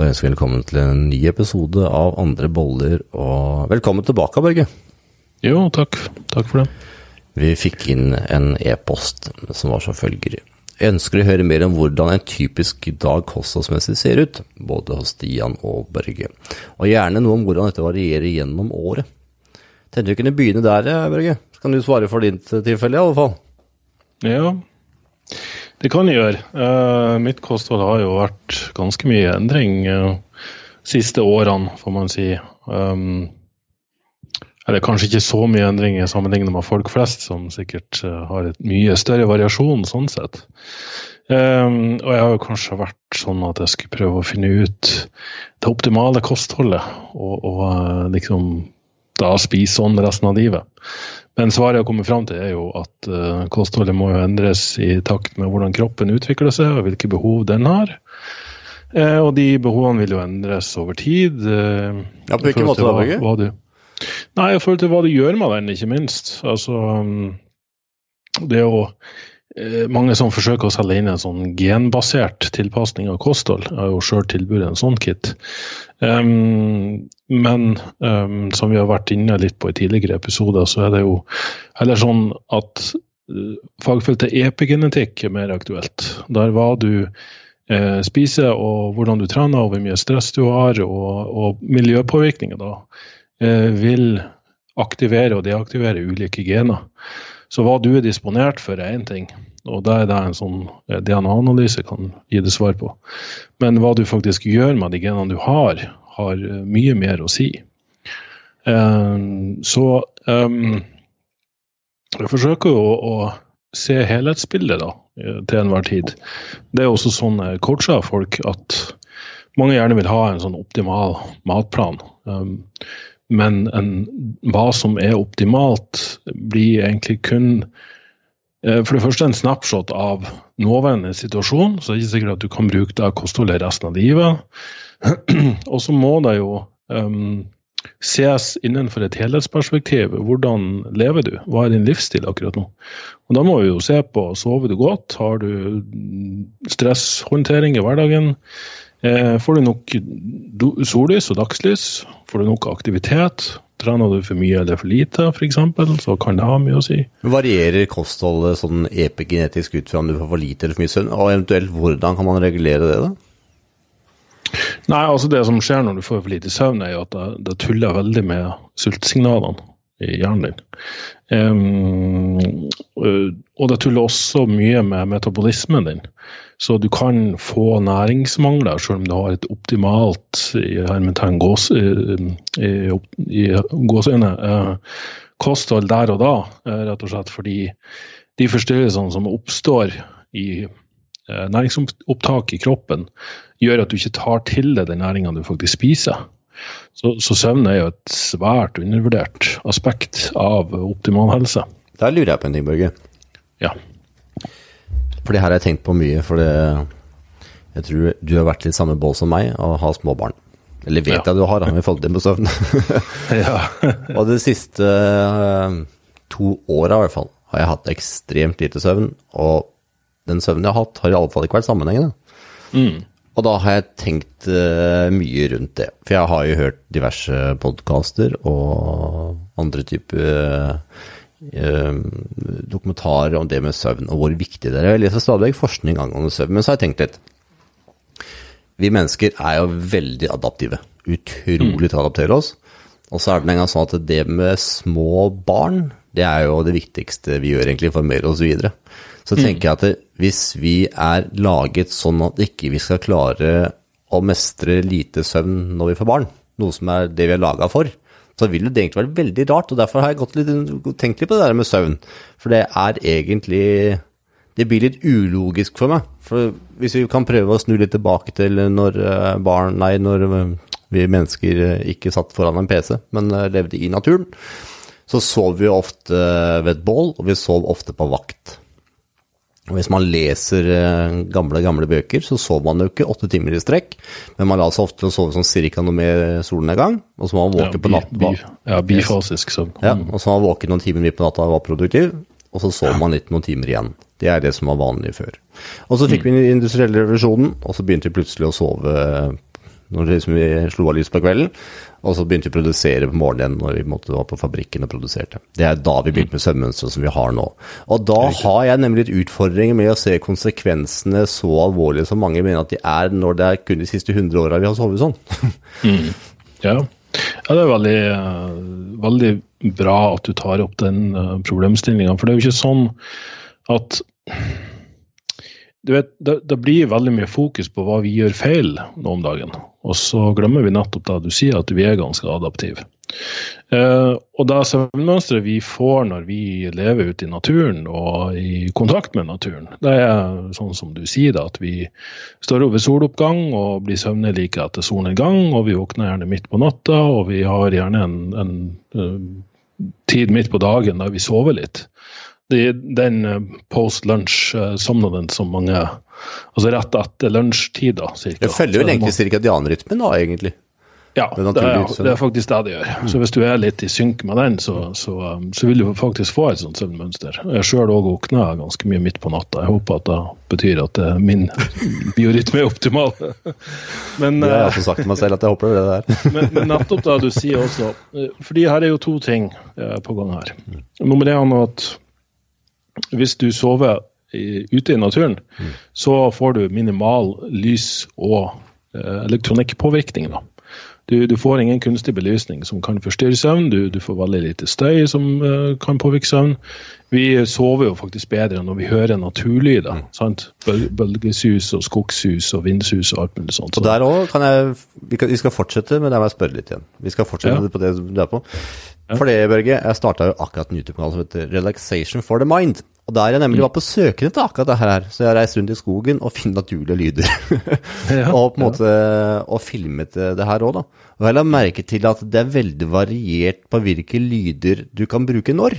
Da ønsker vi velkommen til en ny episode av Andre boller, og velkommen tilbake, Børge. Jo, takk. Takk for det. Vi fikk inn en e-post som var som følger. Jeg ønsker å høre mer om hvordan en typisk dag kostholdsmessig ser ut, både hos Stian og Børge, og gjerne noe om hvordan dette varierer gjennom året. Tenkte vi kunne begynne der, Børge. Så kan du svare for ditt tilfelle, i alle fall. Ja, det kan jeg gjøre. Uh, mitt kosthold har jo vært ganske mye endring uh, siste årene, får man si. Um, eller kanskje ikke så mye endring sammenlignet med folk flest, som sikkert uh, har et mye større variasjon sånn sett. Um, og jeg har jo kanskje vært sånn at jeg skulle prøve å finne ut det optimale kostholdet, og, og liksom da spise sånn resten av livet. Men svaret jeg kommer fram til, er jo at uh, kostholdet må jo endres i takt med hvordan kroppen utvikler seg, og hvilke behov den har. Uh, og de behovene vil jo endres over tid. Uh, ja, På hvilken måte da, Børge? Nei, i forhold til hva du gjør med den, ikke minst. Altså, um, det jo mange som forsøker å selge inn en sånn genbasert tilpasning av kosthold. Har jo sjøl tilbudt en sånn kit. Um, men um, som vi har vært inne litt på i tidligere episoder, så er det jo heller sånn at uh, fagfeltet epigenetikk er mer aktuelt. Der hva du uh, spiser og hvordan du trener og hvor mye stress du har og, og miljøpåvirkninger da, uh, vil aktivere og deaktivere ulike gener. Så hva du er disponert for, er én ting, og det er det en sånn DNA-analyse kan gi det svar på. Men hva du faktisk gjør med de genene du har, har eh, mye mer å si. Um, så um, jeg forsøker å, å se helhetsbildet da, eh, til enhver tid. Det er også sånn jeg coacher folk at mange gjerne vil ha en sånn optimal matplan. Um, men en, hva som er optimalt, blir egentlig kun for det første en snapshot av nåværende situasjon, så det er ikke sikkert at du kan bruke det kostholdet resten av livet. Og så må det jo um, ses innenfor et helhetsperspektiv. Hvordan lever du? Hva er din livsstil akkurat nå? Og Da må vi jo se på sover du godt, har du stresshåndtering i hverdagen? Eh, får du nok sollys og dagslys? Får du nok aktivitet? Trener du for mye eller for lite, f.eks., så kan det ha mye å si. Varierer kostholdet sånn epigenetisk ut fra om du får for lite eller for mye søvn? Og eventuelt hvordan kan man regulere det? da? Nei, altså Det som skjer når du får for lite søvn, er jo at det, det tuller veldig med sultsignalene i hjernen din. Um, og det tuller også mye med metabolismen din. Så du kan få næringsmangler selv om du har et optimalt i hermetegn gåseøyne uh, kosthold der og da, rett og slett fordi de forstyrrelsene som oppstår i næringsopptak i kroppen, gjør at du ikke tar til deg den næringa du faktisk spiser. Så, så, søvn er jo et svært undervurdert aspekt av optimal helse. Der lurer jeg på en ting, Børge. Ja. For det her har jeg tenkt på mye. For det, jeg tror du har vært litt samme bål som meg og har små barn. Eller vet ja. jeg du har, har vi fått dem på søvn. og de siste uh, to åra i hvert fall har jeg hatt ekstremt lite søvn. Og den søvnen jeg har hatt, har i alle fall ikke vært sammenhengende. Mm. Og da har jeg tenkt uh, mye rundt det. For jeg har jo hørt diverse podkaster og andre typer uh, dokumentarer om det med søvn, og hvor viktig det er. Jeg leser stadig forskning angående søvn, men så har jeg tenkt litt. Vi mennesker er jo veldig adaptive. Utrolig til å adaptere oss. Og så er det en gang sånn at det med små barn, det er jo det viktigste vi gjør egentlig for mer og så videre. Så mm. tenker jeg at det, hvis vi er laget sånn at ikke vi skal klare å mestre lite søvn når vi får barn, noe som er det vi er laga for, så vil det egentlig være veldig rart. og Derfor har jeg litt, tenkt litt på det der med søvn. For det er egentlig Det blir litt ulogisk for meg. For hvis vi kan prøve å snu litt tilbake til når eh, barn Nei, når eh, vi mennesker eh, ikke satt foran en PC, men levde i naturen, så sov vi ofte ved et bål, og vi sov ofte på vakt. Og Hvis man leser eh, gamle gamle bøker, så sover man jo ikke åtte timer i strekk, men man la seg ofte til å sove sånn cirka noe med solnedgang, og så må man våke ja, på natta. Ja, bifasisk sånn. Ja, og så må man våke noen timer midt på natta og var produktiv, og så sover man litt noen timer igjen. Det er det som var vanlig før. Og så fikk mm. vi den industrielle revolusjonen, og så begynte vi plutselig å sove når det liksom vi slo av lyset på kvelden. Og så begynte vi å produsere på morgenen når vi måtte var på fabrikken og produserte. Det er da vi begynte med sømmønsteret som vi har nå. Og da har jeg nemlig litt utfordringer med å se konsekvensene så alvorlige som mange mener at de er når det er kun de siste 100 åra vi har sovet sånn. Mm. Ja. ja. det er veldig, uh, veldig bra at du tar opp den uh, problemstillinga. For det er jo ikke sånn at du vet, det, det, blir veldig mye fokus på hva vi gjør feil nå om dagen. Og så glemmer vi nettopp da du sier at vi er ganske adaptive. Eh, og det søvnmønsteret vi får når vi lever ute i naturen og i kontakt med naturen, det er sånn som du sier, da, at vi står over soloppgang og blir søvnige like etter solnedgang, og vi våkner gjerne midt på natta, og vi har gjerne en, en, en uh, tid midt på dagen der vi sover litt den eh, post lunch-somnaden eh, som mange Altså rett etter lunsjtid, da, cirka. Det følger vel egentlig cirkadianrytmen, da, egentlig? Ja, det er, det er, faktisk det det gjør. Så hvis du er litt i synk med den, så, så, um, så vil du faktisk få et sånt søvnmønster. Jeg sjøl òg våkner ganske mye midt på natta. Jeg håper at det betyr at min biorytme er optimal. Men, det har jeg også sagt til meg selv at jeg håper det der. men, men nettopp det du sier også, fordi her er jo to ting på gang her. Nummer én at hvis du sover i, ute i naturen, mm. så får du minimal lys- og eh, elektronikkpåvirkning. da. Du, du, får ingen kunstig belysning som kan forstyrre søvn. Du, du får veldig lite støy som uh, kan påvirke søvn. Vi sover jo faktisk bedre når vi hører naturlyder. Mm. Bøl, bølgesus og skogsus og vindsus og alt mulig sånt. Og der òg kan jeg vi, kan, vi, skal fortsette, men jeg må spørre litt igjen. Vi skal fortsette ja. på det du er på. For det, Børge, jeg starta jo akkurat en YouTube-kanal som heter Relaxation for the Mind. Og der jeg nemlig mm. var på søken etter akkurat det her, så jeg reiste rundt i skogen og finner naturlige lyder. ja, og på en måte ja. og filmet det her òg, da. Og jeg la merke til at det er veldig variert på hvilke lyder du kan bruke når.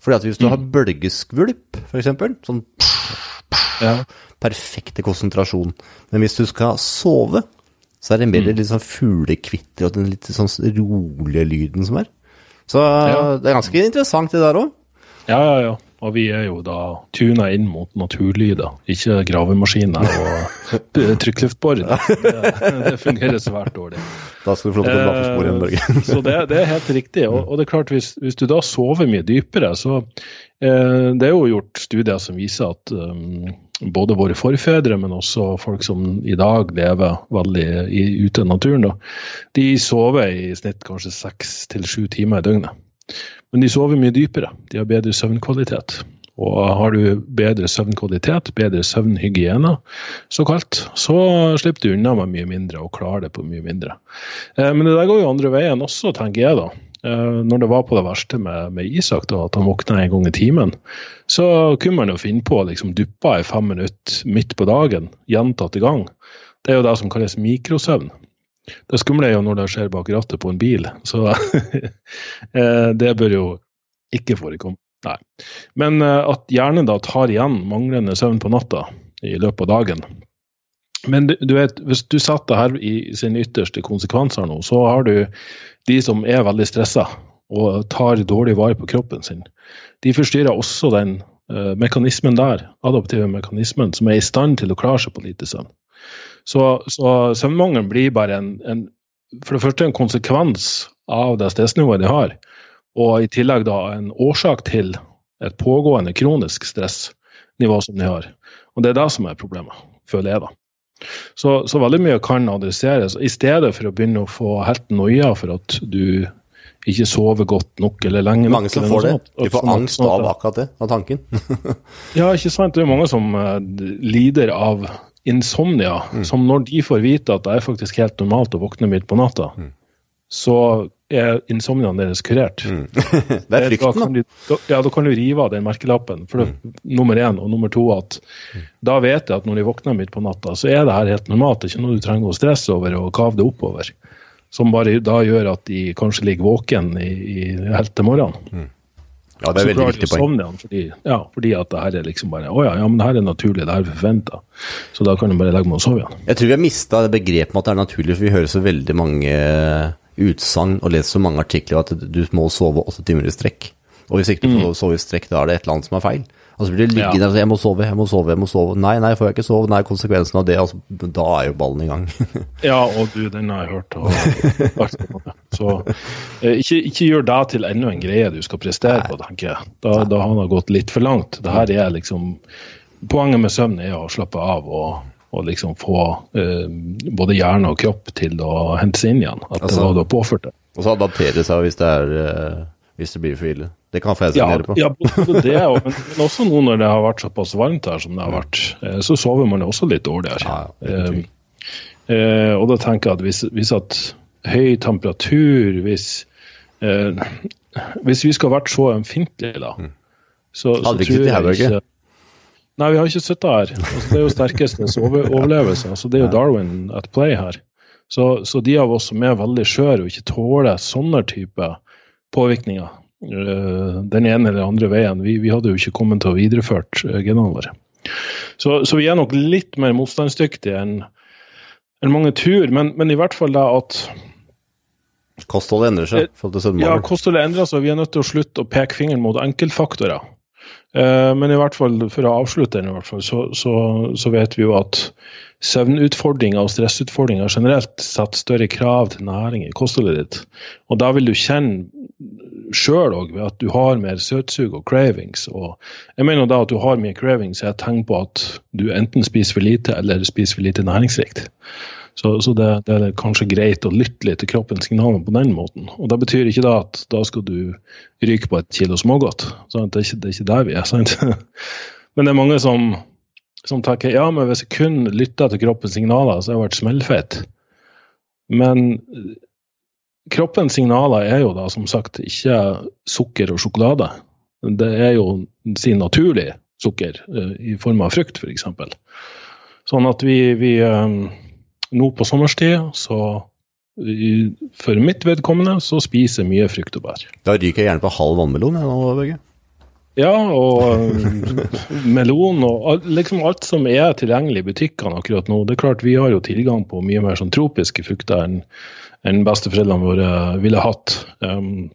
Fordi at hvis du mm. har bølgeskvulp, f.eks., sånn ja. perfekte konsentrasjon. Men hvis du skal sove, så er det mer mm. litt sånn fuglekvitter og den litt sånn rolige lyden som er. Så det er ganske interessant, det der òg. Ja, ja, ja. Og vi er jo da tuna inn mot naturlyder, ikke gravemaskiner og trykkluftbor. Det, det, fungerer svært dårlig. Da skal du få lov til å dra på sporet Børge. Eh, så det, det, er helt riktig. Og, og, det er klart, hvis, hvis, du da sover mye dypere, så eh, Det er jo gjort studier som viser at um, både våre forfedre, men også folk som i dag lever veldig i, ute i naturen, da, de sover i snitt kanskje seks til sju timer i døgnet. Men de sover mye dypere. De har bedre søvnkvalitet. Og har du bedre søvnkvalitet, bedre søvnhygiene, såkalt, så slipper du unna med mye mindre og klarer det på mye mindre. Eh, men det der går jo andre veien også, tenker jeg da. Eh, når det var på det verste med, med Isak, da, at han våkna en gang i timen, så kunne man jo finne på å liksom duppe i fem minutter midt på dagen, gjentatte gang. Det er jo det som kalles mikrosøvn. Det skumle er jo når det skjer bak rattet på en bil, så eh, det bør jo ikke forekomme. Nei. Men eh, at hjernen da tar igjen manglende søvn på natta i løpet av dagen, men du, vet, hvis du setter her i sin ytterste konsekvenser nå, så har du de som er veldig stressa og tar dårlig vare på kroppen sin. De forstyrrer også den uh, mekanismen der, adaptive mekanismen, som er i stand til å klare seg på lite søvn. Så, så søvnmangelen blir bare en, en, for det første en konsekvens av det stressnivået de har, og i tillegg da en årsak til et pågående kronisk stressnivå som de har. Og det er det som er problemet, føler jeg, da. Så, så, veldig mye kan adresseres. I stedet for å begynne å få helt noia for at du ikke sover godt nok eller lenge nok. Mange som får det. De får angst av akkurat det, av tanken. ja, ikke sant. Det er mange som uh, lider av insomnia, mm. som når de får vite at det er faktisk helt normalt å våkne midt på natta, mm. så er insomniaen deres kurert. Mm. det er frykten, da. da. Ja, da kan du rive av den merkelappen. For det, mm. nummer én, og nummer to at mm. da vet jeg at når de våkner midt på natta, så er det her helt normalt. Det er ikke noe du trenger å stresse over og kave det oppover. Som bare da gjør at de kanskje ligger våken i, i helt til morgenen. Ja, det er veldig viktig poeng. Fordi, ja, fordi at det her er liksom bare Å ja, ja, men det her er naturlig, det her er forventa. Så da kan du bare legge meg og sove igjen. Jeg tror vi har mista begrepet med at det er naturlig, for vi hører så veldig mange utsagn og leser så mange artikler at du må sove åtte timer i strekk. Og hvis ikke du får mm. sove i strekk, da er det et eller annet som er feil. Og så blir du liggende og si 'jeg må sove, jeg må sove, jeg må sove'. Nei, nei, får jeg ikke sove? Nei, konsekvensen av det, altså, da er jo ballen i gang. ja, og du, den har jeg hørt. Og, så eh, ikke, ikke, gjør det til enda en greie du skal prestere nei. på, tenker jeg. Da, da har det gått litt for langt. Det her er liksom Poenget med søvn er å slappe av og, og liksom få eh, både hjerne og kropp til å hente seg inn igjen. At altså, det var påført det. Og så adaptere seg hvis det er eh, hvis det blir for ille. Det kan jeg signere på. Ja, både det, men, men, også nå når det har vært såpass varmt her som det har vært, eh, så sover man også litt dårligere. Ja, eh, eh, og da tenker jeg at hvis, hvis at høy temperatur, hvis eh, Hvis vi skal ha vært så ømfintlige, da, mm. så, så tror jeg ikke Nei, vi har ikke sittet her. Altså, det er jo sterkestes overlevelse. Altså, det er jo Darwin at play her. Så, så, de av oss som er veldig skjøre og ikke tåler sånne typer påvirkninger eh, den ene eller andre veien. Vi, vi hadde jo ikke kommet til å videreført eh, genene våre. Så, så, vi er nok litt mer motstandsdyktige enn en mange tror, men, men, i hvert fall da at Kostholdet endrer seg? Eh, ja, kostholdet endrer seg. Vi er nødt til å slutte å peke fingeren mot enkeltfaktorer. Men i hvert fall, for å avslutte den, i hvert fall, så, så, så vet vi jo at søvnutfordringer og stressutfordringer generelt setter større krav til næring i kostholdet ditt. Og da vil du kjenne sjøl òg ved at du har mer søtsug og cravings. Og jeg mener da at du har mye cravings er et tegn på at du enten spiser for lite eller spiser for lite næringsrikt. Så, så det, det, er kanskje greit å lytte litt til kroppens signaler på den måten. Og Det betyr ikke da at da skal du ryke på et kilo smågodt. Det, er ikke, det er ikke der vi er. sant? Men det er mange som, som tenker ja, men hvis jeg kun lytter til kroppens signaler, så har jeg vært smellfeit. Men kroppens signaler er jo da som sagt ikke sukker og sjokolade. Det er jo sin naturlige sukker uh, i form av frukt, f.eks. Sånn at vi, vi um, nå på sommerstid, så for mitt vedkommende, så spiser jeg mye frukt og bær. Da ryker jeg gjerne på halv vannmelon, jeg nå, Børge. Ja, og melon og liksom alt som er tilgjengelig i butikkene akkurat nå. Det er klart Vi har jo tilgang på mye mer sånn tropiske frukter enn en besteforeldrene våre ville hatt. Um,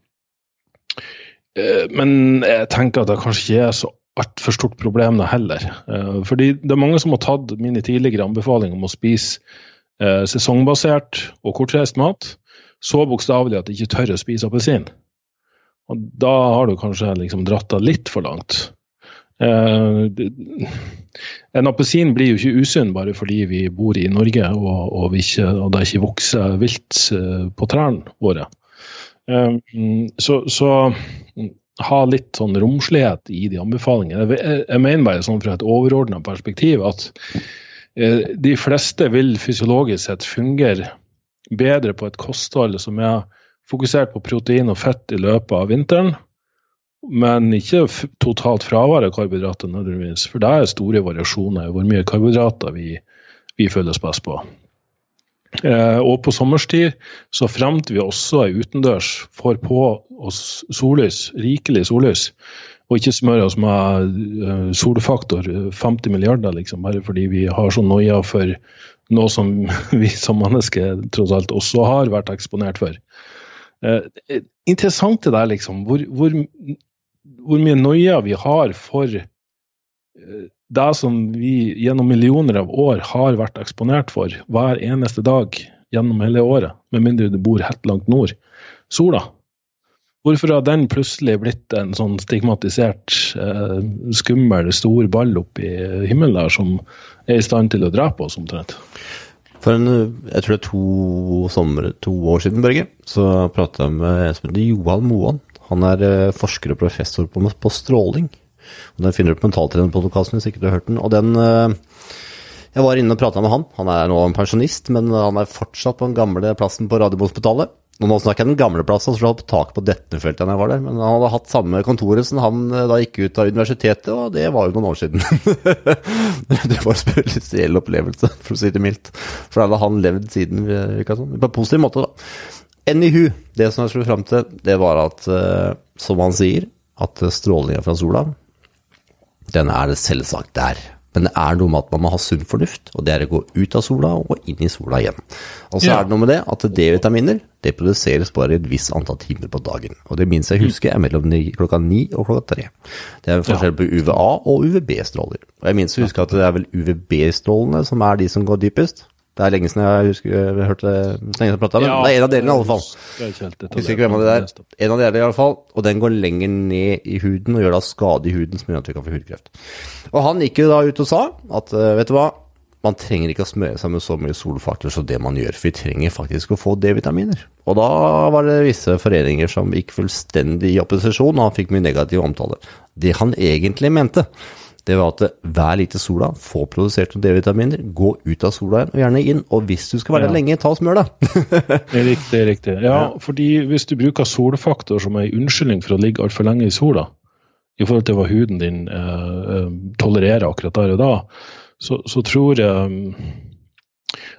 eh, men jeg tenker at det kanskje ikke er så altfor stort problem det heller. Uh, fordi det er mange som har tatt mine tidligere anbefalinger om å spise sesongbasert og kortreist mat så bokstavelig at de ikke tør å spise appelsin. Og da har du kanskje liksom dratt det litt for langt. Eh, en appelsin blir jo ikke usunn bare fordi vi bor i Norge og, og, ikke, og det ikke vokser vilt uh, på trærne våre. Eh, så, så, ha litt sånn romslighet i de anbefalingene. Jeg, jeg mener bare sånn fra et overordna perspektiv at de fleste vil fysiologisk sett fungere bedre på et kosthold som er fokusert på protein og fett i løpet av vinteren men ikke totalt fravær av karbohydrater nødvendigvis. For det er store variasjoner i hvor mye karbohydrater vi, vi føler oss best på. Eh, og på sommerstid så fremt vi også utendørs får på oss sollys, rikelig sollys. Og ikke smøre oss med uh, solfaktor 50 milliarder, liksom, bare fordi vi har så noia for noe som vi som mennesker tross alt også har vært eksponert for. Eh, interessant det der, liksom. Hvor, hvor hvor mye noia vi har for eh, det som vi gjennom millioner av år har vært eksponert for hver eneste dag gjennom hele året, med mindre du bor helt langt nord. Sola. Hvorfor har den plutselig blitt en sånn stigmatisert, eh, skummel, stor ball oppi himmelen der som er i stand til å drepe oss omtrent? For en, jeg tror det er to, sommer, to år siden, Børge, så prata jeg med en som heter Johan Moan. Han er eh, forsker og professor på, på stråling. Og Den finner du på Mentaltrenerpodkasten hvis ikke du har hørt den. Og den eh, Jeg var inne og prata med han. Han er nå en pensjonist, men han er fortsatt på den gamle plassen på Radiumhospitalet. Nå snakker jeg den gamle plassen, så han hadde tak på Detnefeltet da jeg var der. Men han hadde hatt samme kontoret som han eh, da gikk ut av universitetet, og det var jo noen år siden. det var en spesiell opplevelse, for å si det mildt. For da hadde han levd siden, virka sånn. På en positiv måte, da. Anywho, det som jeg skulle fram til, det var at, uh, som han sier, at strålinga fra sola, den er det selvsagt der Men det er noe med at man må ha sunn fornuft, og det er å gå ut av sola og inn i sola igjen. Og så Ja. er det noe med det at D-vitaminer det produseres bare et visst antall timer på dagen. Og det minste jeg husker er mellom klokka ni og klokka tre. Det er forskjell på UVA og UVB-stråler. Og jeg minst husker at det er vel UVB-strålene som er de som går dypest. Det er lenge siden jeg husker, jeg hørte det, lenge siden men det er en av delene i alle fall. Jeg husker ikke hvem av de der. En av de er i alle fall, og den går lenger ned i huden og gjør da skade i huden som gjør at vi kan få hudkreft. Og han gikk jo da ut og sa at eh, vet du hva, man trenger ikke å smøre seg med så mye solfaktor som det man gjør, for vi trenger faktisk å få D-vitaminer. Og da var det visse foreninger som gikk fullstendig i opposisjon, og han fikk mye negativ omtale. Det han egentlig mente, det var at vær litt i sola, få produsert noen D-vitaminer, gå ut av sola igjen, og gjerne inn. Og hvis du skal være Ja. der lenge, ta og smør deg. Riktig. riktig. Ja, fordi hvis du bruker solfaktor som en unnskyldning for å ligge altfor lenge i sola, i forhold til hva huden din eh, eh, tolererer akkurat der og da, så, så tror jeg mm,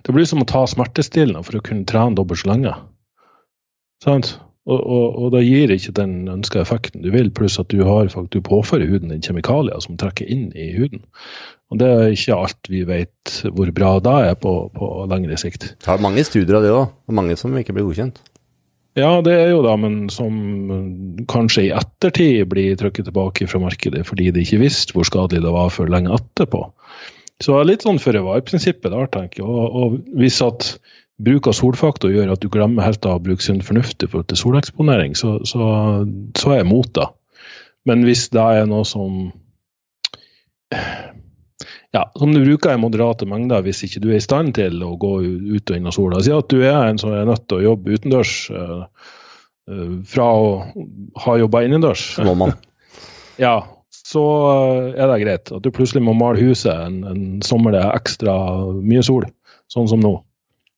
Det blir som å ta smertestillende for å kunne trene dobbelt så lenge. Sant? Og, og, og da gir ikke den ønska effekten du vil, pluss at du, har, du påfører huden din kjemikalier som trekker inn i huden. Og det er ikke alt vi vet hvor bra det er på, på lengre sikt. Det er mange studier av det òg, og mange som ikke blir godkjent. Ja, det er jo da, men som kanskje i ettertid blir trukket tilbake fra markedet fordi de ikke visste hvor skadelig det var før lenge etterpå. Så litt sånn føre var-prinsippet der, tenker jeg. Og, og hvis at bruk av solfaktor gjør at du glemmer helt av å bruke sunn fornuft i forhold til soleksponering, så, så, så er jeg imot det. Men hvis det er noe som ja, som du bruker i moderate mengder hvis ikke du er i stand til å gå ut og inn av sola. Si at du er en som er nødt til å jobbe utendørs uh, fra å ha jobba innendørs. Så må man. Ja, så eh, er det greit. At du plutselig må male huset en, en sommer det er ekstra mye sol, sånn som nå.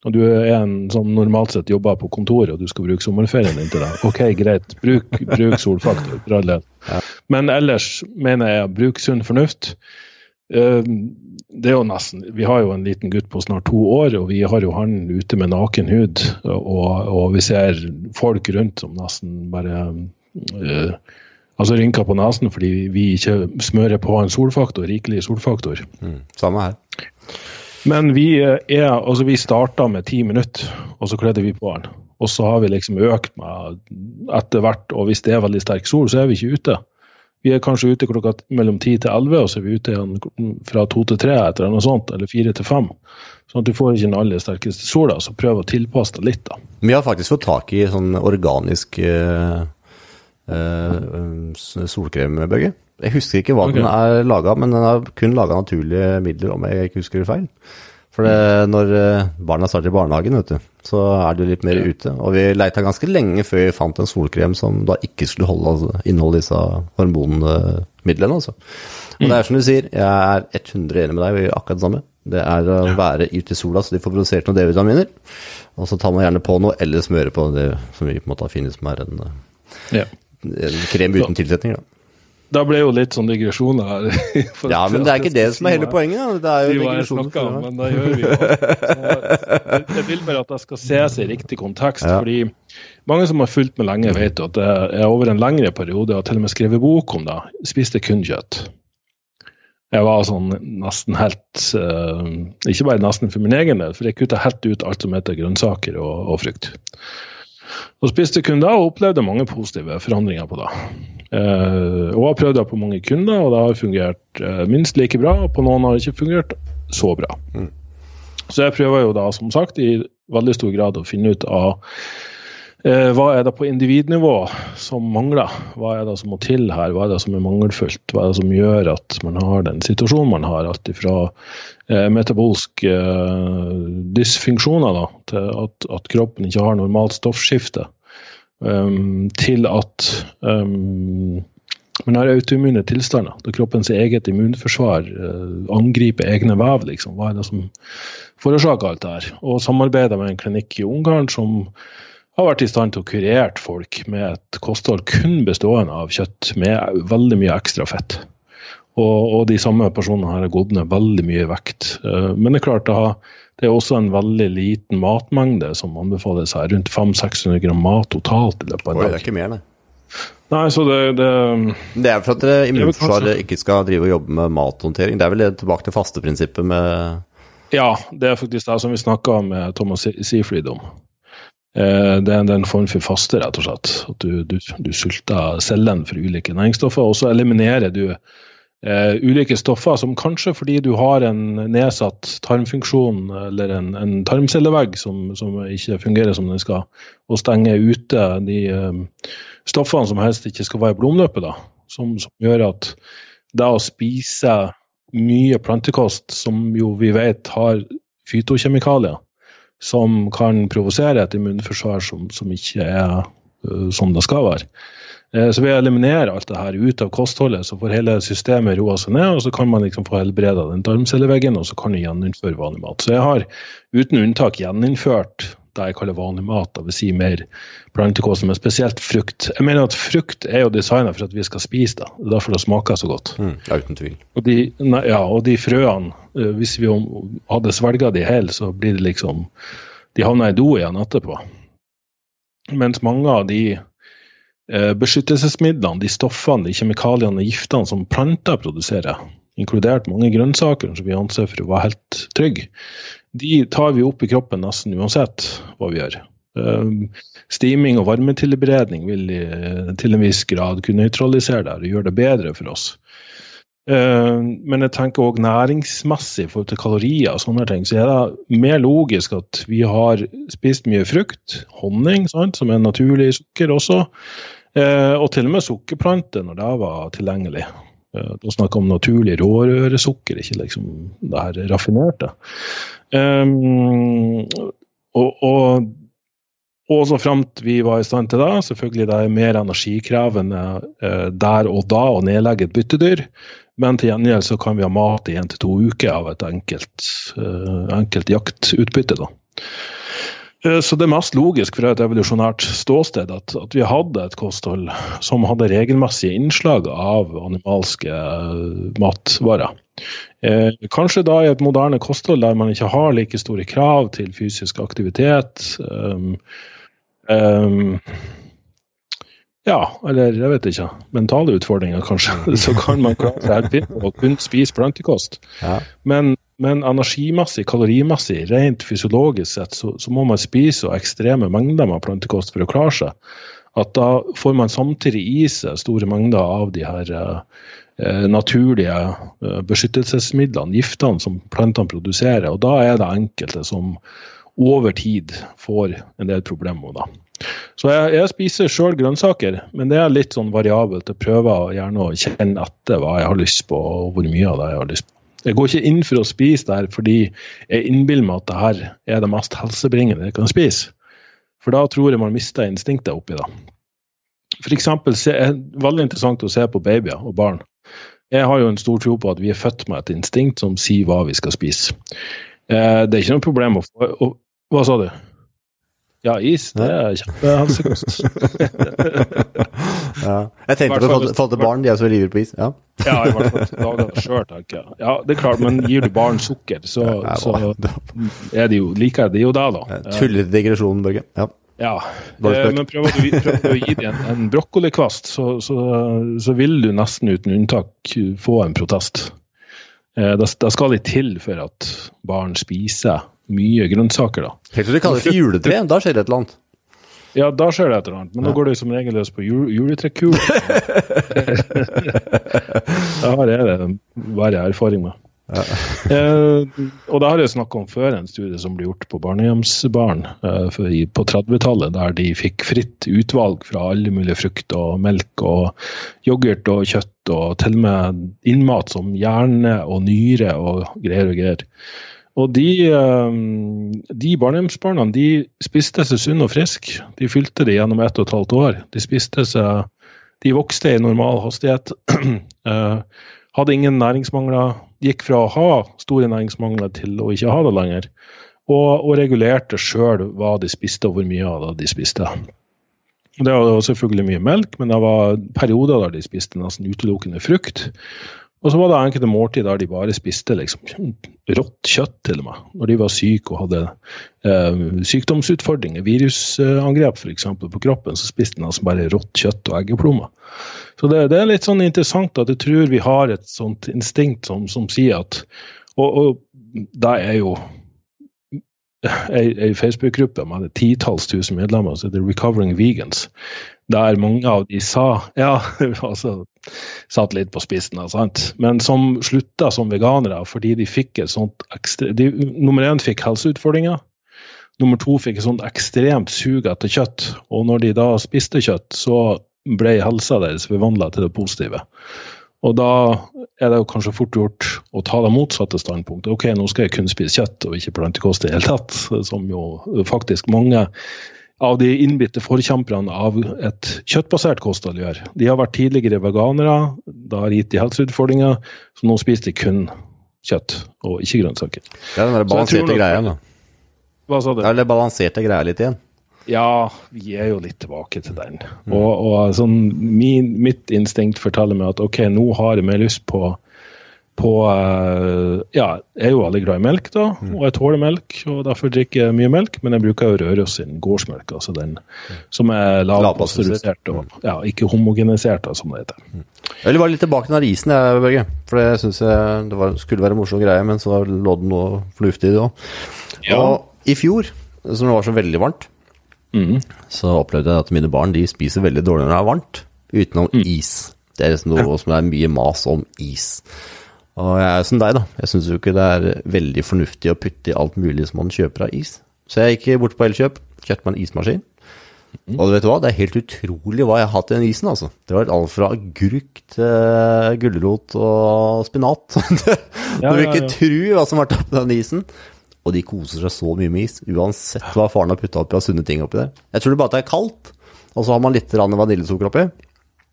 Og du er en som normalt sett jobber på kontoret, og du skal bruke sommerferien din til det. Ok, greit, bruk, bruk solfaktor. for all del. Ja. Men ellers mener jeg bruk sunn fornuft. Eh, Det er jo nesten, Vi har jo en liten gutt på snart to år, og vi har jo han ute med naken hud. Og, og vi ser folk rundt som nesten bare øh, altså rynker på nesen fordi vi ikke smører på en solfaktor, rikelig solfaktor. Mm. Samme her. Men vi eh, er, altså vi starta med ti minutter, og så kledde vi på den. Og så har vi liksom økt med etter hvert, og hvis det er veldig sterk sol, så er vi ikke ute. Vi er kanskje ute klokka mellom ti til elleve, og så er vi ute igjen fra to til tre, etter noe sånt, eller fire til fem. Sånn at du får ikke den aller sterkeste sola, så prøv å tilpasse deg litt, da. Vi har faktisk fått tak i sånn organisk øh, øh, solkrem, Børge. Jeg husker ikke hva okay. den er laga, men den er kun laga av naturlige midler, om jeg ikke husker det feil. For det, når eh, barna starter i barnehagen, vet du, så er du litt mer Ja. ute. Og vi leita ganske lenge før vi fant en solkrem som da ikke skulle holde, altså, inneholde disse hormonmidlene. Altså. Og det er som du sier, jeg er 100 enig med deg, vi gjør akkurat det samme. Det er å være ute i sola så de får produsert noen D-vitaminer. Og så tar man gjerne på noe, eller smører på det som vi på en måte har funnet som er en, Ja. en krem uten tilsetning. Da. Da ble jo litt sånn digresjoner her. Ja, men det er ikke det som er hele poenget. da. Det er jo digresjoner. snakket det. men det gjør vi jo. Jeg vil bare at det skal ses i riktig kontekst. Ja. fordi mange som har fulgt med lenge, vet at jeg over en lengre periode har til og med skrevet bok om det. Spiste kun kjøtt. Jeg var sånn nesten helt uh, Ikke bare nesten for min egen del, for jeg kutta helt ut alt som heter grønnsaker og, og frukt. Og spiste kun det, og opplevde mange positive forandringer på det. Eh, og har prøvd det på mange kunder, og det har fungert eh, minst like bra. Og på noen har det ikke fungert så bra. Så jeg prøver jo da, som sagt, i veldig stor grad å finne ut av hva er det på individnivå som mangler? Hva er det som må til her? Hva er det som er mangelfullt? Hva er det som gjør at man har den situasjonen man har? Alt ifra eh, metabolske eh, dysfunksjoner da, til at, at kroppen ikke har normalt stoffskifte, um, til at um, man har autoimmune tilstander, da kroppens eget immunforsvar eh, angriper egne vev. Liksom. Hva er det som forårsaker alt det her? Og samarbeider med en klinikk i Ungarn som har vært i stand til å kurere folk med et kosthold kun bestående av kjøtt med veldig mye ekstra fett. Og, og de samme personene her har gått ned veldig mye vekt. Eh, Men det er klart, det, har, det er også en veldig liten matmengde som anbefales her. Rundt 500-600 gram mat totalt i løpet av en dag. det er ikke mer, nei. Nei, så det, det Det er for at immunforsvaret ikke skal drive og jobbe med mathåndtering. Det er vel tilbake til fasteprinsippet med Ja, det er faktisk det som vi snakka med Thomas Seafried om. Eh, det er en form for faste, rett og slett. At du, du, du sulter cellene for ulike næringsstoffer, og så eliminerer du eh, ulike stoffer som kanskje fordi du har en nedsatt tarmfunksjon eller en, en tarmcellevegg som, som, ikke fungerer som den skal, og stenger ute de eh, stoffene som helst ikke skal være i blodomløpet, som, som, gjør at det å spise mye plantekost, som jo vi vet har fytokjemikalier, som kan provosere et immunforsvar som, som ikke er uh, som det skal være. Eh, så ved å eliminere alt det her ut av kostholdet, så får hele systemet roa seg ned, og så kan man liksom få helbreda den tarmcelleveggen, og så kan du gjeninnføre vanlig mat. Så jeg har uten unntak gjeninnført jeg kaller vanlig mat, dvs. Si mer plantekost, men spesielt frukt. Jeg mener at frukt er jo designa for at vi skal spise det. Det er derfor det smaker så godt. Mm, uten tvil. Og de, nei, ja, og de frøene, eh, hvis vi hadde svelga de hele, så blir det liksom De havner i do igjen etterpå. Mens mange av de Eh, beskyttelsesmidlene, de stoffene, de kjemikaliene, og giftene som planter produserer, inkludert mange grønnsaker som vi anser for å være helt trygge, de tar vi opp i kroppen nesten uansett hva vi gjør. Steaming og varmetilberedning vil til en viss grad kunne nøytralisere det og gjøre det bedre for oss. Eh, men jeg tenker òg næringsmessig i forhold til kalorier og sånne ting, så er det mer logisk at vi har spist mye frukt, honning, sant, som er naturlig sukker også, Eh, og til og med sukkerplanter, når det var tilgjengelig. Eh, da snakker om naturlig rårøresukker, ikke liksom det her raffinerte. Um, og, og, og så framt vi var i stand til det, selvfølgelig det er mer energikrevende uh, der og da å nedlegge et byttedyr, men til gjengjeld så kan vi ha mat i én til to uker av et enkelt, uh, enkelt jaktutbytte. da. Eh, så det er mest logisk fra et evolusjonært ståsted at, at, vi hadde et kosthold som hadde regelmessige innslag av animalske uh, matvarer. Eh, kanskje da i et moderne kosthold der man ikke har like store krav til fysisk aktivitet. Um, um, ja, eller jeg vet ikke. Mentale utfordringer, kanskje. Så kan man klare seg helt fint og kun spise plantekost. Ja. Men men energimessig, kalorimessig, rent fysiologisk sett, så, så, må man spise så ekstreme mengder med plantekost for å klare seg. At da får man samtidig i seg store mengder av de her eh, naturlige eh, beskyttelsesmidlene, giftene som plantene produserer. Og da er det enkelte som over tid får en del problemer. da. Så jeg, jeg spiser sjøl grønnsaker, men det er litt sånn variabelt. Jeg prøver gjerne å kjenne etter hva jeg har lyst på, og hvor mye av det jeg har lyst på. Jeg går ikke inn for å spise det her fordi jeg innbiller meg at det her er det mest helsebringende jeg kan spise. For da tror jeg man mister instinktet oppi det. For eksempel, det er veldig interessant å se på babyer og barn. Jeg har jo en stor tro på at vi er født med et instinkt som sier hva vi skal spise. Eh, det er ikke noe problem å få Hva sa du? Ja, is. Det er kjempehelsekost. ja. Jeg tenkte på å få til barn, de er så ivrige på is. Ja. ja, i hvert fall dager sjøl, tenker jeg. Ja, det er klart, men gir du barn sukker, så, ja, så er de jo, liker de jo det, da. Tullete digresjon, Børge. Ja. Ja, eh, men prøver du, prøver du, å gi dem en, en brokkolikvast, så, så, så, vil du nesten uten unntak få en protest. Eh, det, det skal litt til for at barn spiser mye grønnsaker, da. Helt til de kaller det for juletre, da skjer det et eller annet. Ja, da skjer det et eller annet, men nå går det som regel løs på jul, juletrekul. det har jeg verre erfaring med. Ja. eh, og det har jeg snakka om før, en studie som ble gjort på barnehjemsbarn eh, på 30-tallet, der de fikk fritt utvalg fra alle mulige frukt og melk og yoghurt og kjøtt, og til og med innmat som hjerne og nyre og greier og greier. Og de, eh, de barnehjemsbarna de spiste seg sunn og frisk. De fylte det gjennom ett og et halvt år. De spiste seg De vokste i normal hastighet. Eh, hadde ingen næringsmangler. Gikk fra å ha store næringsmangler til å ikke ha det lenger. Og, og regulerte sjøl hva de spiste og hvor mye av det de spiste. Det var selvfølgelig mye melk, men det var perioder der de spiste nesten utelukkende frukt. Og så var det enkelte måltid der de bare spiste liksom rått kjøtt, til og med. Når de var syke og hadde eh, sykdomsutfordringer, virusangrep f.eks. på kroppen, så spiste de altså bare rått kjøtt og eggeplommer. Så det, det, er litt sånn interessant at jeg tror vi har et sånt instinkt som, som sier at Og, og det er jo ei, Facebook-gruppe med titalls tusen medlemmer som heter Recovering Vegans, der mange av de sa Ja, altså satt litt på spissen, sant? men som slutta som veganere fordi de fikk et sånt ekstra de, Nummer én fikk helseutfordringer. Nummer to fikk et sånt ekstremt sug etter kjøtt. Og når de da spiste kjøtt, så ble helsa deres forvandla til det positive. Og da er det jo kanskje fort gjort å ta det motsatte standpunktet. Ok, nå skal jeg kun spise kjøtt og ikke plantekost i det hele tatt, som jo faktisk mange av de innbitte forkjemperne av et kjøttbasert kosthold gjør. De har vært tidligere veganere, da har gitt de helseutfordringer, så nå spiser de kun kjøtt og ikke grønnsaker. Det er den balanserte greia, da. Hva sa du? Det er det balanserte greia litt igjen. Ja, vi er jo litt tilbake til den. Mm. Og, og sånn, min, mitt instinkt forteller meg at ok, nå har jeg mer lyst på, på uh, Ja, jeg er jo veldig glad i melk, da, mm. og jeg tåler melk, og derfor drikker jeg mye melk. Men jeg bruker jo Røros sin gårdsmelk, altså den som er lavpasteurisert og mm. ja, ikke homogenisert, da, som det heter. Mm. Jeg vil bare litt tilbake til den risen, jeg, Børge. For det syns jeg det var, skulle være en morsom greie, men så lå det noe fornuftig i det òg. Ja. Og i fjor, som det var så veldig varmt Mm. Så opplevde jeg at mine barn de spiser veldig dårlig når det er varmt, utenom mm. is. Det er liksom noe som det er mye mas om is. Og jeg er som deg, da. Jeg syns jo ikke det er veldig fornuftig å putte i alt mulig som man kjøper av is. Så jeg gikk bort på Elkjøp, kjøpte meg en ismaskin. Mm. Og du vet hva, det er helt utrolig hva jeg har hatt i den isen, altså. Det var alt fra agurk til gulrot og spinat. du vil ikke tro hva som har vært oppi den isen. Og de koser seg så mye med is, uansett hva faren har putta oppi av sunne ting oppi der. Jeg tror det bare at det er kaldt, og så har man litt vaniljesukker oppi.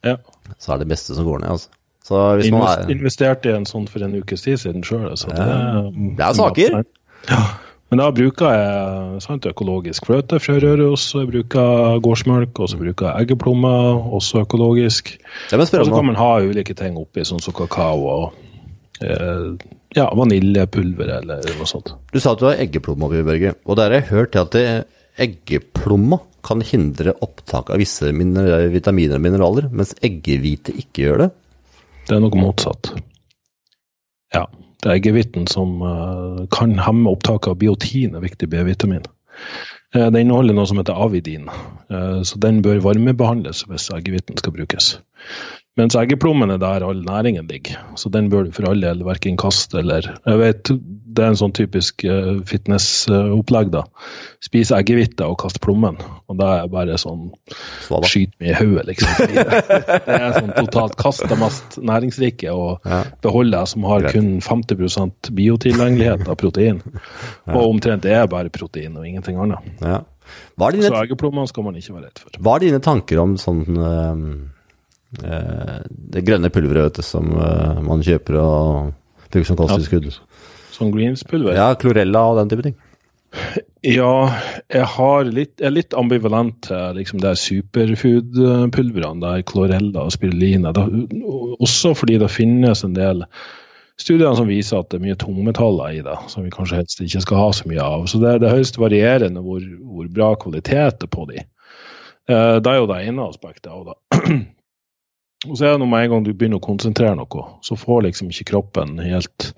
Ja. Så er det beste som går ned, altså. Så hvis man er... Investerte i en sånn for en ukes tid siden sjøl. altså. Det, det er saker. Ja. Men da bruker jeg sant, økologisk fløte fra Røros, jeg bruker gårdsmelk, og så bruker jeg eggeplommer, også økologisk. Og så kan man ha ulike ting oppi, sånn som kakao og eh, ja, vaniljepulver eller noe sånt. Du sa at du har eggeplomma oppi, Børge. Og der har jeg hørt at eggeplomma kan hindre opptak av visse vitaminer og mineraler, mens eggehvite ikke gjør det? Det er noe motsatt. Ja. Det er eggehviten som uh, kan hemme opptaket av biotin, er viktig B-vitamin. Uh, det inneholder noe som heter avidin, uh, så den bør varmebehandles hvis eggehviten skal brukes. Mens eggeplommen er der all næringen ligger, så den bør du for all del verken kaste eller Jeg vet det er en sånn typisk uh, fitnessopplegg, da. Spise eggehvite og kaste plommen. Og da er bare sånn Skyt meg i hodet, liksom. Det er sånn totalt kast det mest næringsrike og ja. beholde som har kun 50% biotilgjengelighet av protein. Ja. Og omtrent det er bare protein og ingenting annet. Ja. Dine, så eggeplommene skal man ikke være redd for. Hva er dine tanker om sånn uh Eh, det grønne pulveret som eh, man kjøper og bruker som kosttilskudd. Som greens-pulver? Ja, klorella og den type ting. Ja, jeg, litt, jeg er litt ambivalent til liksom, de superfood-pulverne, der klorella og spirulina. Også fordi det finnes en del studier som viser at det er mye tungmetaller i det, som vi kanskje helst ikke skal ha så mye av. Så det, det er høyst varierende hvor, hvor, bra kvalitet er på de. Eh, det er jo det ene aspektet av det. Og så er det noe med en gang du begynner å konsentrere noe, så får liksom ikke kroppen helt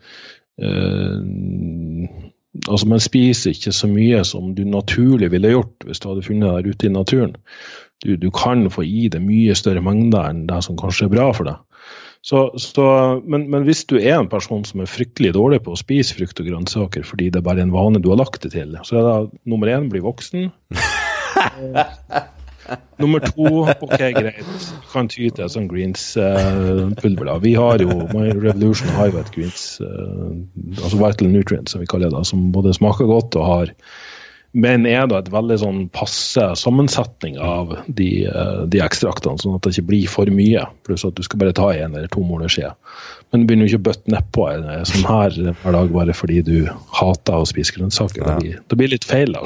Altså, man spiser ikke så mye som du naturlig ville gjort hvis du hadde funnet deg ute i naturen. Du, du, kan få i deg mye større mengder enn det som kanskje er bra for deg. Så, så, men, men, hvis du er en person som er fryktelig dårlig på å spise frukt og grønnsaker fordi det er bare en vane du har lagt det til, så er det nummer én bli voksen. Nummer to, OK, greit. Kan ty til sånn greens-pulver. Uh, vi har jo Revolution har jo et greens, uh, altså vital nutrients, som vi kaller det, som både smaker godt og har men er da et veldig sånn passe sammensetning av de, uh, de ekstraktene, sånn at det ikke blir for mye. Pluss at du skal bare ta en eller to måneder måleskjeer. Men du begynner jo ikke å bøtte nedpå sånn her hver dag bare fordi du hater å spise grønnsaker. Ja. Det, blir, det, blir, litt feil da,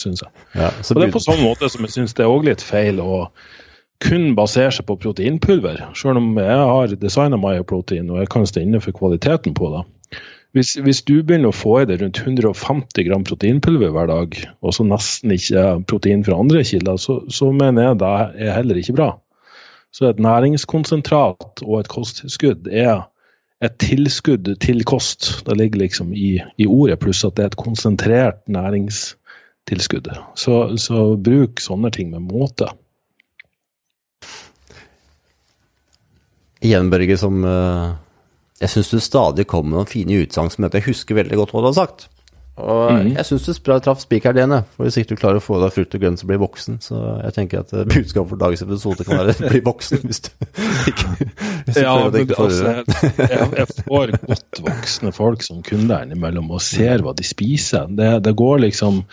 syns jeg. Ja, og det er på samme måte som jeg syns det er òg litt feil å kun basere seg på proteinpulver, selv om jeg har designa MyProtein og jeg kan stå inne for kvaliteten på det. Hvis, hvis, du begynner å få i deg rundt 150 gram proteinpulver hver dag, og så nesten ikke protein fra andre kilder, så, så mener jeg det er heller ikke bra. Så et næringskonsentrat og et kosttilskudd er et tilskudd til kost. Det ligger liksom i, i ordet, pluss at det er et konsentrert næringstilskudd. Så, så bruk sånne ting med måte. Igjen, Børge, som uh, Jeg syns du stadig kommer med noen fine utsagn som jeg husker veldig godt hva du har sagt. Og mm. jeg syns du traff spikeren igjen, for hvis ikke du klarer å få deg frukt og grønt, så blir voksen. Så jeg tenker at eh, budskapet for dagens episode kan være 'bli voksen', hvis du ikke hvis du ja, men, ikke får altså, jeg, jeg, får godt voksne folk som kunder innimellom og ser hva de spiser. Det, det går liksom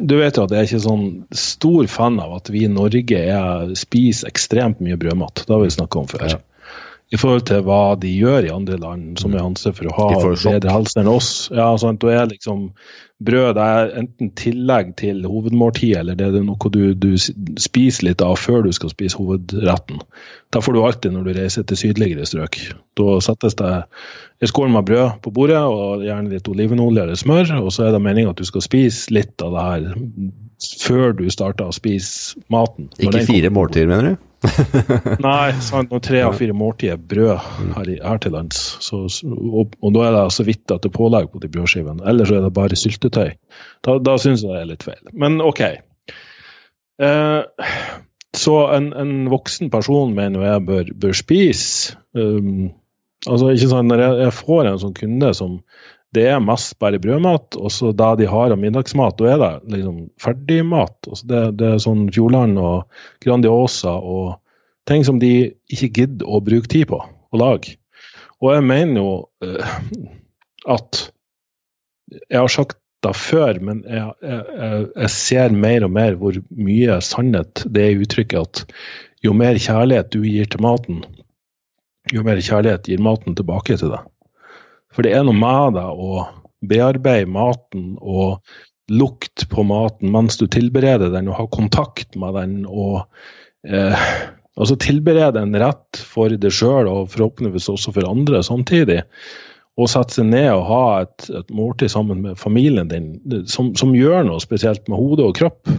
du vet jo at jeg er ikke sånn stor fan av at vi i Norge er, spiser ekstremt mye brødmat. Det har vi snakka om før. Ja i forhold til hva de gjør i andre land, som er ansett for å ha bedre helse enn oss. Ja, sant? Da er liksom brød er enten tillegg til hovedmåltidet, eller det er noe du, du, spiser litt av før du skal spise hovedretten. Da får du alltid når du reiser til sydligere strøk. Da settes det en skål med brød på bordet, og gjerne litt olivenolje eller smør, og så er det meninga at du skal spise litt av det her før du starter å spise maten. Ikke fire måltider, mener du? Nei, sant, når tre av fire måltider er brød her, i, her til lands. Så, og, og, da er det så vidt at det er pålegg på de brødskivene. Eller så er det bare syltetøy. Da, da syns jeg det er litt feil. Men OK. Eh, så en, en, voksen person mener jeg bør, bør spise. Um, altså, ikke sant, Når jeg, jeg får en sånn kunde som det er mest bare brødmat, og så da de har av middagsmat, da er det liksom ferdigmat. Det, det er sånn Fjordland og Grandiosa og ting som de ikke gidder å bruke tid på å lage. Og jeg mener jo uh, at Jeg har sagt det før, men jeg, jeg, jeg, ser mer og mer hvor mye sannhet det er i uttrykket at jo mer kjærlighet du gir til maten, jo mer kjærlighet gir maten tilbake til deg. For det er noe med det å bearbeide maten og lukt på maten mens du tilbereder den, og ha kontakt med den. og eh, altså Tilberede en rett for deg sjøl og forhåpentligvis også for andre samtidig. Og sette seg ned og ha et, et måltid sammen med familien din som, som, gjør noe spesielt med hode og kropp.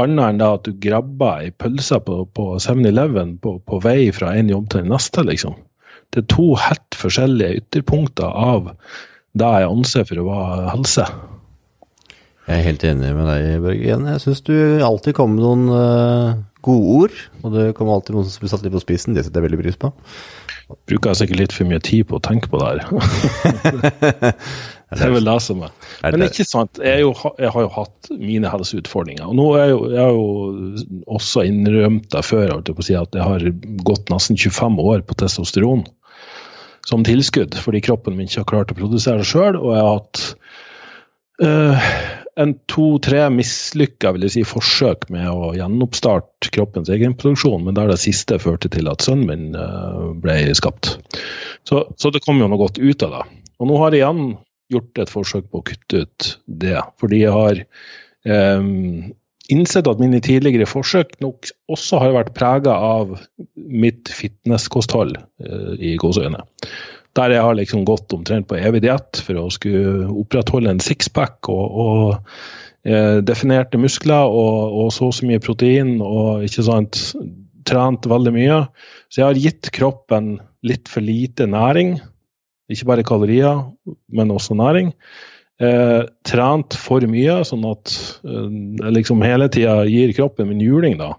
Annet enn at du grabber ei pølse på, på 7-Eleven på, på, vei fra en jobb til den neste, liksom det er to helt forskjellige ytterpunkter av det jeg anser for å være helse. Jeg er helt enig med deg, Børgen. Jeg syns du alltid kommer med noen uh, gode ord. Og det kommer alltid noen som blir satt litt på spissen. Det setter jeg veldig pris på. Bruker jeg sikkert litt for mye tid på å tenke på det her. det er vel det som er. Men ikke sant, jeg, jo, jeg har jo hatt mine helseutfordringer. Og nå er jeg jo, jeg jo også innrømt det før at jeg har gått nesten 25 år på testosteron som tilskudd, fordi kroppen min ikke har klart å produsere sjøl. Og jeg har hatt uh, en to-tre mislykka si, forsøk med å gjenoppstarte kroppens egenproduksjon, men der det siste førte til at sønnen min uh, ble skapt. Så, så, det kom jo noe godt ut av det. Og nå har jeg igjen gjort et forsøk på å kutte ut det, fordi jeg har um, innsett at mine tidligere forsøk nok også har vært prega av mitt fitnesskosthold uh, i gåseøyne. Der jeg har liksom gått omtrent på evig diett for å skulle opprettholde en sixpack og, og uh, definerte muskler og, og, så så mye protein og ikke sant, trent veldig mye. Så jeg har gitt kroppen litt for lite næring. Ikke bare kalorier, men også næring eh, trent for mye, sånn at eh, jeg liksom hele tida gir kroppen min juling. da.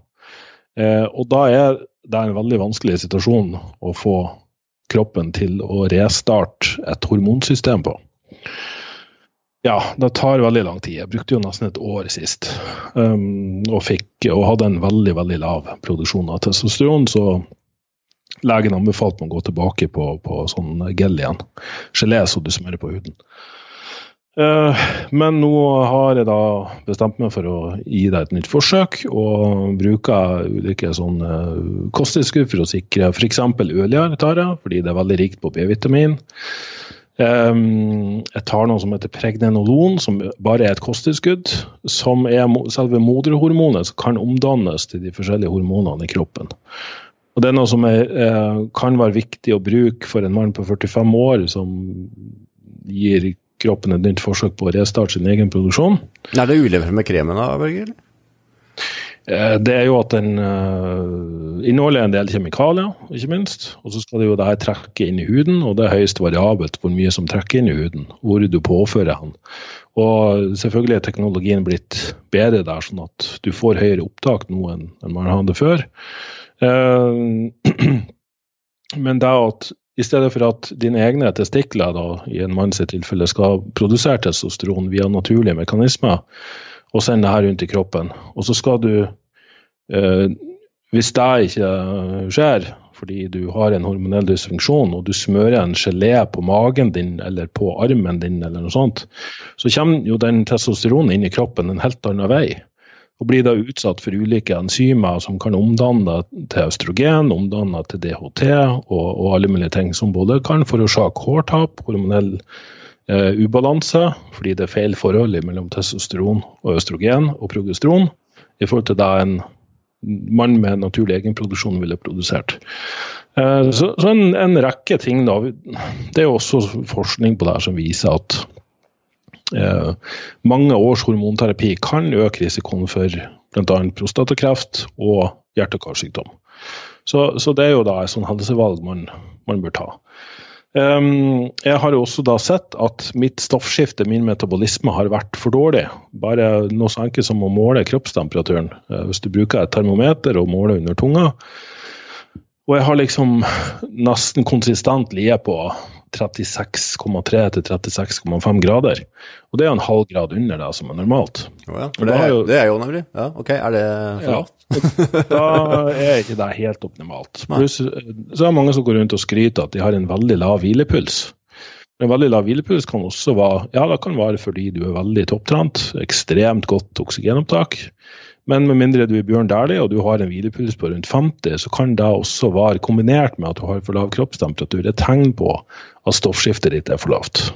Eh, og da er det en veldig vanskelig situasjon å få kroppen til å restarte et hormonsystem på. Ja, det tar veldig lang tid. Jeg brukte jo nesten et år sist. Um, og, fikk, og hadde en veldig veldig lav produksjon av testosteron, så legen anbefalte meg å gå tilbake på, på sånn gel igjen. Gelé så du smører på huden. Eh, men nå har jeg da bestemt meg for å gi deg et nytt forsøk, og bruker ulike sånne kosttilskudd for å sikre f.eks. ølgjær tar jeg, fordi det er veldig rikt på B-vitamin. Um, jeg tar noe som heter pregnenolon, som bare er et kosttilskudd. Som er selve moderhormonet som kan omdannes til de forskjellige hormonene i kroppen. Og Det er noe som er, eh, kan være viktig å bruke for en mann på 45 år som gir kroppen et nytt forsøk på å restarte sin egen produksjon. Er det ulemper med kremen da, Børger? Eh, det er jo at den uh, inneholder en del kjemikalier, ikke minst. Og så skal det jo det her trekke inn i huden, og det er høyst variabelt hvor mye som trekker inn i huden. Hvor du påfører den. Og selvfølgelig er teknologien blitt bedre der, sånn at du får høyere opptak nå enn, man hadde før. Uh, men det at i stedet for at dine egne testikler da, i en manns tilfelle skal produsere testosteron via naturlige mekanismer, og sende det her rundt i kroppen. Og så skal du, eh, hvis det ikke skjer, fordi du har en hormonell dysfunksjon, og du smører en gelé på magen din eller på armen din, eller noe sånt, så kommer jo den testosteronen inn i kroppen en helt annen vei. Og blir da utsatt for ulike enzymer som kan omdanne til østrogen, omdanne til DHT og, og alle mulige ting som både kan forårsake hårtap, hormonell eh, ubalanse, fordi det er feil forhold mellom testosteron og østrogen og progesteron i forhold til det en mann med naturlig egenproduksjon ville produsert. Eh, så, så en, en, rekke ting, da. Det er også forskning på det som viser at mange års hormonterapi kan øke risikoen for bl.a. prostatakreft og hjerte- og karsykdom. Så, så, det er jo da et sånt helsevalg man, man bør ta. Um, jeg har jo også da sett at mitt stoffskifte, min metabolisme, har vært for dårlig. Bare noe så enkelt som å måle kroppstemperaturen. Uh, hvis du bruker et termometer og måler under tunga. Og jeg har liksom nesten konsistent ligget på 36,3 til 36,5 grader. Og det er en halv grad under det som er normalt. Oh ja, for det er, jo, det er jo nemlig. Ja, ok, Er det for? Ja, da er ikke det helt optimalt. Plus, så er det mange som går rundt og skryter at de har en veldig lav hvilepuls. En veldig lav hvilepuls kan også være ja, det kan være fordi du er veldig topptrent, ekstremt godt oksygenopptak. Men med mindre du er Bjørn Dæhlie og du har en hvilepuls på rundt 50, så kan det også være kombinert med at du har for lav kroppstemperatur, et tegn på at stoffskiftet ditt er for lavt.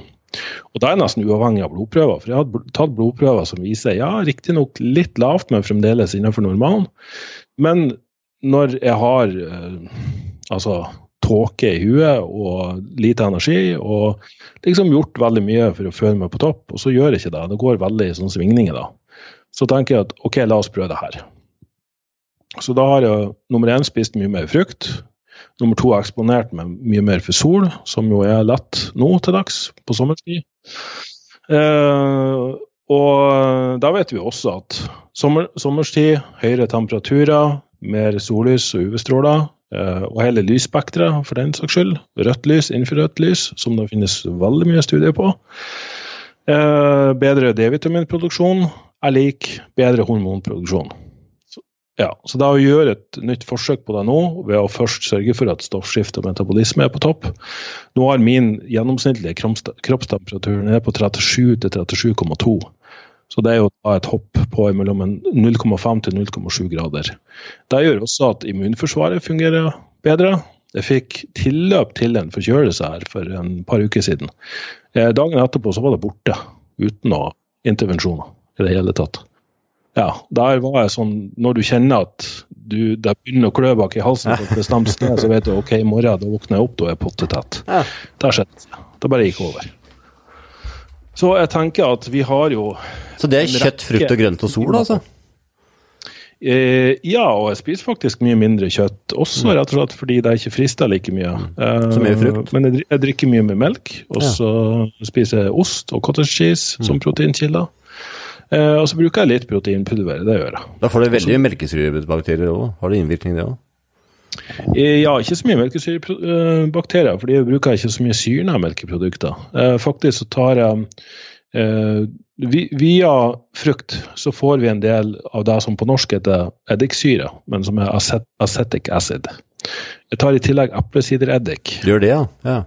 Og Det er nesten uavhengig av blodprøver. for Jeg har tatt blodprøver som viser ja, riktignok litt lavt, men fremdeles innenfor normalen. Men når jeg har eh, altså tåke i huet og lite energi, og liksom gjort veldig mye for å føle meg på topp, og så gjør jeg ikke det. Det går veldig i sånne svingninger da så tenker jeg at ok, la oss prøve det her. Så da har jeg nummer én spist mye mer frukt. Nummer to eksponert meg mye mer for sol, som jo er lett nå til dags på sommertid. Eh, og da vet vi også at sommer, sommerstid, høyere temperaturer, mer sollys og UV-stråler, og hele lysspekteret for den saks skyld, rødt lys, infrarødt lys, som det finnes veldig mye studier på, eh, bedre D-vitaminproduksjon, er lik bedre hormonproduksjon. Så, ja, så da å gjøre et nytt forsøk på det nå, ved å først sørge for at stoffskifte og metabolisme er på topp Nå har min gjennomsnittlige kroppstemperatur ned på 37 til 37,2. Så det er jo et hopp på mellom 0,5 til 0,7 grader. Det gjør også at immunforsvaret fungerer bedre. Jeg fikk tilløp til en forkjølelse her for en par uker siden. Eh, dagen etterpå så var det borte, uten noe intervensjoner i det hele tatt. Ja, der var jeg sånn Når du kjenner at du, det begynner å klø bak i halsen på et bestemt sted, så vet du ok, i morgen da våkner jeg opp, da er jeg pottetett. Ja. Det skjedde det. Det bare gikk over. Så jeg tenker at vi har jo Så det er kjøtt, frukt og grønt og sol, altså? Eh, ja, og jeg spiser faktisk mye mindre kjøtt også, mm. rett og slett fordi det ikke frister like mye. Eh, Så mye frukt? Men jeg, jeg, drikker mye med melk, og så ja. spiser jeg ost og cottage cheese mm. som proteinkilder. Eh, og så bruker jeg litt proteinpulver. Det gjør jeg. Da får du veldig melkesyrebakterier òg. Har det innvirkning, det òg? Eh, ja, ikke så mye melkesyrebakterier, fordi jeg bruker ikke så mye syrna melkeprodukter. Eh, faktisk så tar jeg Via frukt så får vi en del av det som på norsk heter eddiksyre, men som er acetic acid. Jeg tar i tillegg eplesidereddik. Gjør det, ja? ja.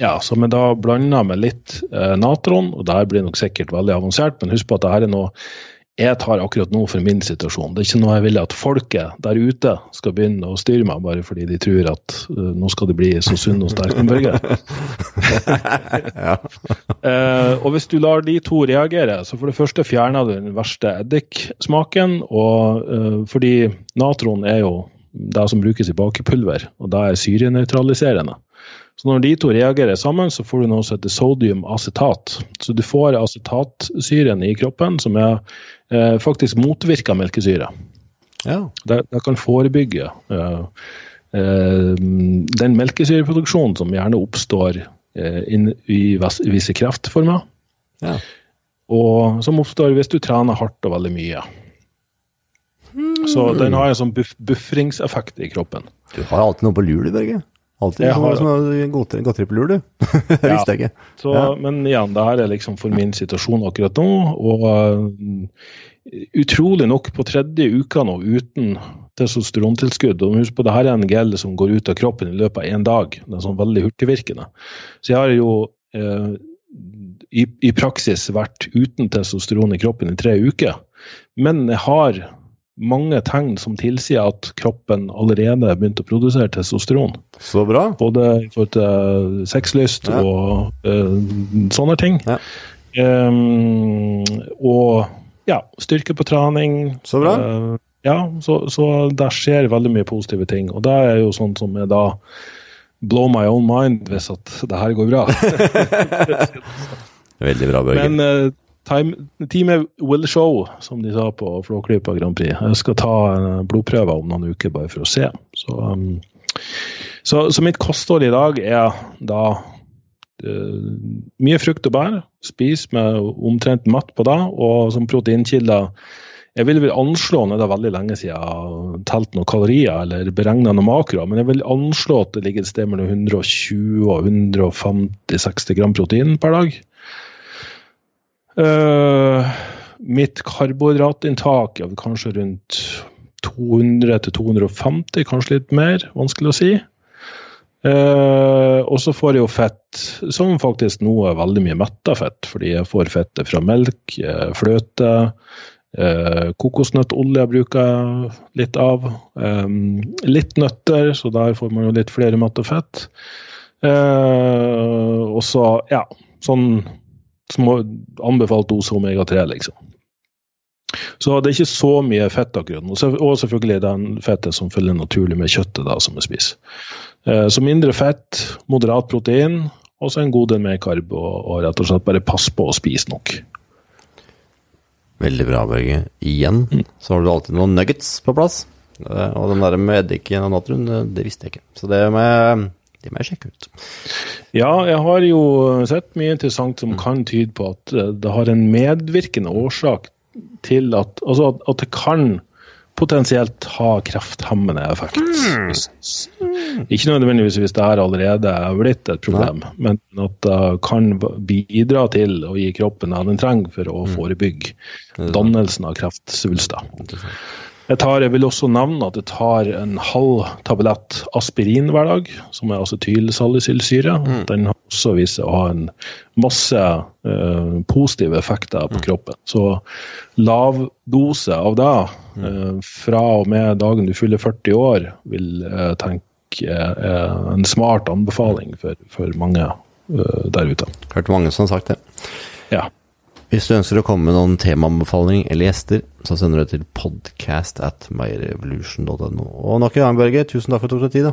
Ja, som jeg da blanda med litt eh, natron, og det her blir nok sikkert veldig avansert, men husk på at det her er noe jeg tar akkurat nå for min situasjon. Det er ikke noe jeg vil at folket der ute skal begynne å styre meg, bare fordi de tror at uh, nå skal de bli så sunne og sterke som Børge. ja. uh, og hvis du lar de to reagere, så for det første fjerner du den verste eddiksmaken, og uh, fordi natron er jo det som brukes i bakepulver, og det er syrenøytraliserende. Så når de to reagerer sammen, så får du noe som heter sodiumacetat. Så du får acetatsyren i kroppen, som er eh, faktisk motvirker melkesyre. Ja. Det, det, kan forebygge eh, eh, den melkesyreproduksjonen som gjerne oppstår eh, inn, i visse kreftformer. Ja. Og som oppstår hvis du trener hardt og veldig mye. Så den har en sånn buff buffringseffekt i kroppen. Du har alltid noe på lur, du, Børge. Alltid har- sånn godteri på lur, du. det visste jeg ikke. Så, Ja. Men igjen, det her er liksom for min situasjon akkurat nå. Og uh, utrolig nok, på tredje uka nå uten testosterontilskudd og Husk på, det her er en gel som går ut av kroppen i løpet av én dag. Den er sånn veldig hurtigvirkende. Så jeg har jo eh, i, i praksis vært uten testosteron i kroppen i tre uker. Men jeg har mange tegn som tilsier at kroppen allerede har begynt å produsere testosteron. Så bra. Både i forhold til sexlyst Ja. og uh, sånne ting. Ja. Um, og ja, styrke på trening. Så bra. Uh, ja, så, så der skjer veldig mye positive ting. Og det er jo sånn som er da blow my own mind hvis at det her går bra. Veldig bra, Børge. Men eh, time, teamet will show, som de sa på Flåklypa Grand Prix. Jeg skal ta blodprøver om noen uker bare for å se. Så, um, så, så mitt kosthold i dag er da uh, mye frukt og bær. Spis med omtrent matt på det. Og som proteinkilder Jeg vil vel anslå, nå er det veldig lenge siden jeg har telt noen kalorier eller beregna noen makro, men jeg vil anslå at det ligger et sted mellom 120 og 150-60 gram protein per dag. Eh, mitt karbohydratinntak er kanskje rundt 200-250, kanskje litt mer. Vanskelig å si. Uh, og så får jeg jo fett, som faktisk nå er veldig mye metta fett, fordi jeg får fettet fra melk, eh, fløte, eh, kokosnøttolje bruker jeg litt av. Eh, litt nøtter, så der får man jo litt flere metta fett. Eh, og så, ja, sånn anbefalt dose omega-3, liksom. Så det er ikke så mye fett akkurat nå. Og selvfølgelig den fettet som følger naturlig med kjøttet da, som vi spiser. Eh, Så mindre fett, moderat protein, og så en god del mer karb, og, og rett og slett bare pass på å spise nok. Veldig bra, Børge. Igjen Mm. så har du alltid noen nuggets på plass. Eh, Og den der med eddiken og natrium, eh, det visste jeg ikke. Så det jeg, det må jeg sjekke ut. Ja, jeg har jo sett mye interessant som kan tyde på at eh, det har en medvirkende årsak til at Altså at, at det kan potensielt ha krefthemmende effekt. Mm. Ikke nødvendigvis hvis det her allerede er blitt et problem, men at det kan bidra til å gi kroppen det den trenger for å forebygge dannelsen av kreftsvulster. Jeg, tar, jeg vil også nevne at jeg tar en halv tablett aspirin hver dag, som er acetylsalicylsyre. Den har også vist seg å ha en masse eh, positive effekter på kroppen. Så lav dose av det eh, fra og med dagen du fyller 40 år, vil jeg tenke er en smart anbefaling for, for mange eh, der ute. Hørt mange som har sagt det. Ja. Hvis du ønsker å komme med noen temaanbefaling eller gjester, så sender du til podcast at myrevolution.no. Og nok en gang, Børge, tusen takk for at du tok deg tid. da.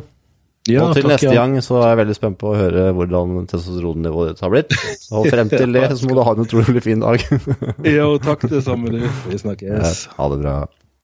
Ja, og til takk, neste ja. gang så er jeg veldig spent på å høre hvordan testosteronnivået ditt har blitt. Og frem til det så må du ha en utrolig fin dag. Jo, takk det samme. Vi snakkes. ha det bra.